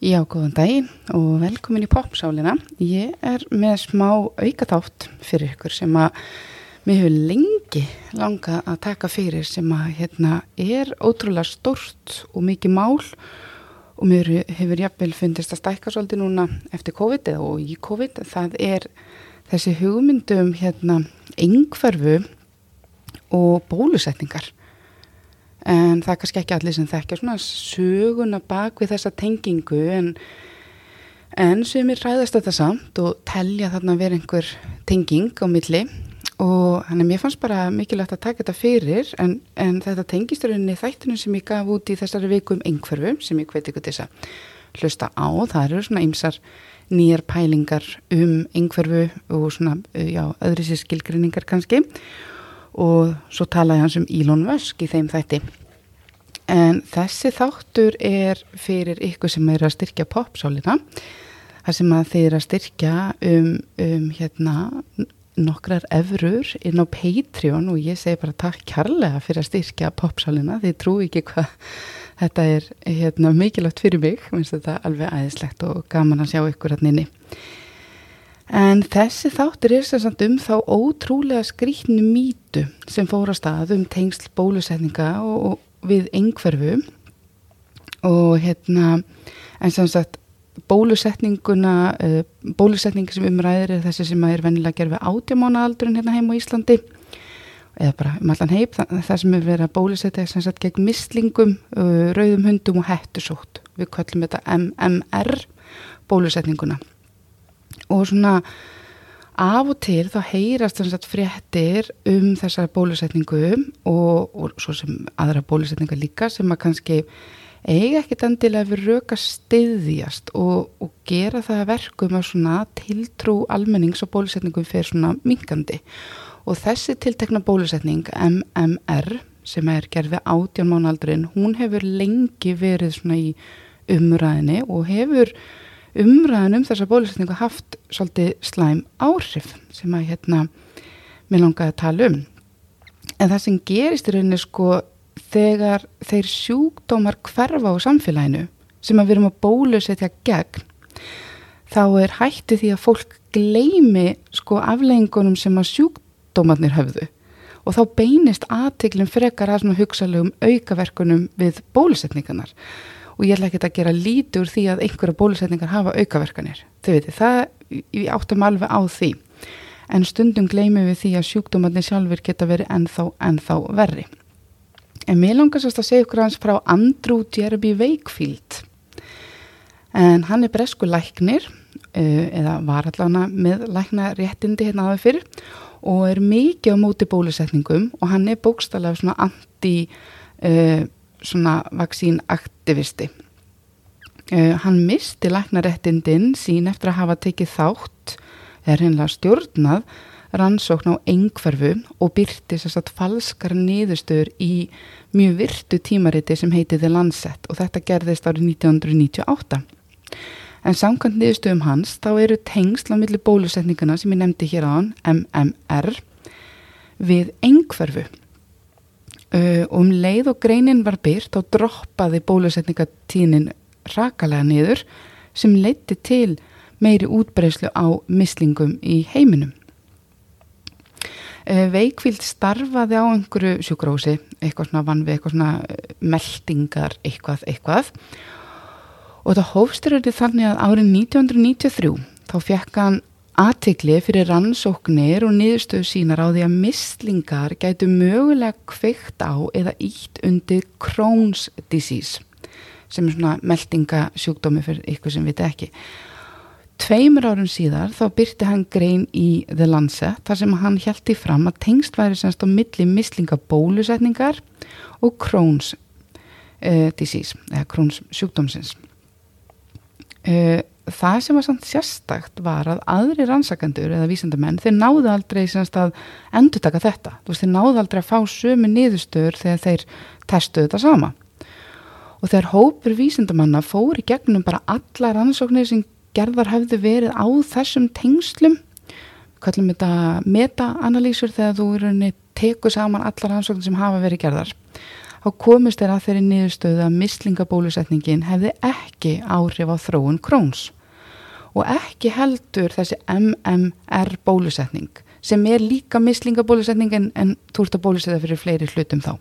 Já, góðan daginn og velkomin í popsálina. Ég er með smá aukaþátt fyrir ykkur sem að mér hefur lengi langa að taka fyrir sem að hérna er ótrúlega stort og mikið mál og mér hefur jafnvel fundist að stækka svolítið núna eftir COVID eða og í COVID. Það er þessi hugmyndum hérna yngverfu og bólusetningar en það er kannski ekki allir sem þekkja svona söguna bak við þessa tengingu en, en sem er ræðast þetta samt og telja þarna vera einhver tenging á milli. Og hann er mér fannst bara mikilvægt að taka þetta fyrir en, en þetta tengist rauninni þættunum sem ég gaf út í þessari viku um einhverfu sem ég hveti ykkur til þess að hlusta á, það eru svona ymsar nýjar pælingar um einhverfu og svona, já, öðru sér skilgrinningar kannski. og svo talaði hans um Elon Musk í þeim þætti. En þessi þáttur er fyrir ykkur sem er að styrkja popsálina það sem að þeir að styrkja um, um hérna nokkrar efrur inn á Patreon. Og ég segi bara takk kærlega fyrir að styrkja popsálina. Þið trú ekki hvað þetta er hérna, mikilvægt fyrir mig. Minnst þetta alveg æðislegt og gaman að sjá ykkur hann inni En þessi þáttur er sem sagt um þá ótrúlega skrítnu mítu sem fóra stað um tengsl bólusetninga og, og við engverfu og hérna en sem sagt bólusetninguna uh, bólusetningi sem umræðir er þessi sem er venilega að gera við átjámána aldrun hérna heim á Íslandi. Eða bara um allan heip það, sem er verið að bólusetja sem sagt gegn mislingum, uh, rauðum hundum og hættusótt við kallum þetta MMR bólusetninguna og svona af og til þá heyrast þess að fréttir um þessar bólusetningu og, og svo sem aðra bólusetninga líka sem að kannski eiga ekkit endilega við röka stiðjast og, og gera það verkum að svona tiltrú almennings og bólusetningum fyrir svona mingandi og þessi tiltekna bólusetning MMR sem er gerð við átján mánaldurinn hún hefur lengi verið svona í umræðinni og hefur umræðan um þessa bólusetningu haft svolítið slæm áhrif sem að hérna mér langaði að tala um. En það sem gerist í rauninni sko þegar þeir sjúkdómar hverfa á samfélaginu sem að við erum að bólusetja gegn þá er hætti því að fólk gleimi sko afleggingunum sem að sjúkdómarnir höfðu. Og þá beinist aðteglum frekar að svona hugsalegum aukaverkunum við bólusetningarnar og ég ætla ekki að gera lítur því að einhverja bólusetningar hafa aukaverkanir. Þau veitir, það, við áttum alveg á því. En stundum gleymið við því að sjúkdómatni sjálfur geta verið ennþá, ennþá verri. En mér langar sérst að segja ykkur hans frá Andrew Jeremy Wakefield. En hann er bresku læknir, eh, eða var allavega með lækna réttindi hérna aðeins fyrir og er mikið á móti bólusetningum og hann er bókstallega svona anti- uh, svona vaksínaktivisti. Uh, hann misti læknarettindin sín eftir að hafa tekið þátt, er hennilega stjórnað, rannsókn á engverfu og byrti sérstaklega falskar niðurstöður í mjög virtu tímariti sem heiti The Lancet og þetta gerðist árið 1998. En samkvæmt niðurstöðum hans þá eru tengsl á milli bólusetninguna sem ég nefndi hér á hann, MMR, við engverfu Uh, um leið og greinin var byrt og droppaði bólusetningatínin rakalega niður sem leiti til meiri útbreyslu á mislingum í heiminum. Uh, Veikvild starfaði á einhverju sjúkrósi, eitthvað svona vann við eitthvað svona meldingar eitthvað eitthvað og það hófstur þetta þannig að árið 1993 þá fekk hann aðtikli fyrir rannsóknir og niðurstöðu sínar á því að mislingar gætu mögulega kveikt á eða ítt undir Crohn's disease sem er svona meldingasjúkdómi fyrir ykkur sem viti ekki. Tveimur árum síðar þá byrti hann grein í The Lancet þar sem hann hjælti fram að tengst væri semst á milli mislingabólusetningar og Crohn's uh, disease eða Crohn's sjúkdómsins. Uh, það sem var samt sérstakt var að aðri rannsakandur eða vísendamenn þeir náðu aldrei semst að endur taka þetta veist þeir náðu aldrei að fá sömu niðurstöður þegar þeir testuðu þetta sama. Og þegar hópur vísendamanna fóri gegnum bara alla rannsóknir sem gerðar hefðu verið á þessum tengslum kallum þetta meta-analýsur þegar þú í rauninni teku saman alla rannsóknir sem hafa verið gerðar þá komist þeir að þeirri niðurstöðu að mislingabólusetningin hefði ekki áhrif á þróun króns og ekki heldur þessi MMR bólusetning sem er líka mislingabólusetning en, en þú ert að bólusetja fyrir fleiri hlutum þá.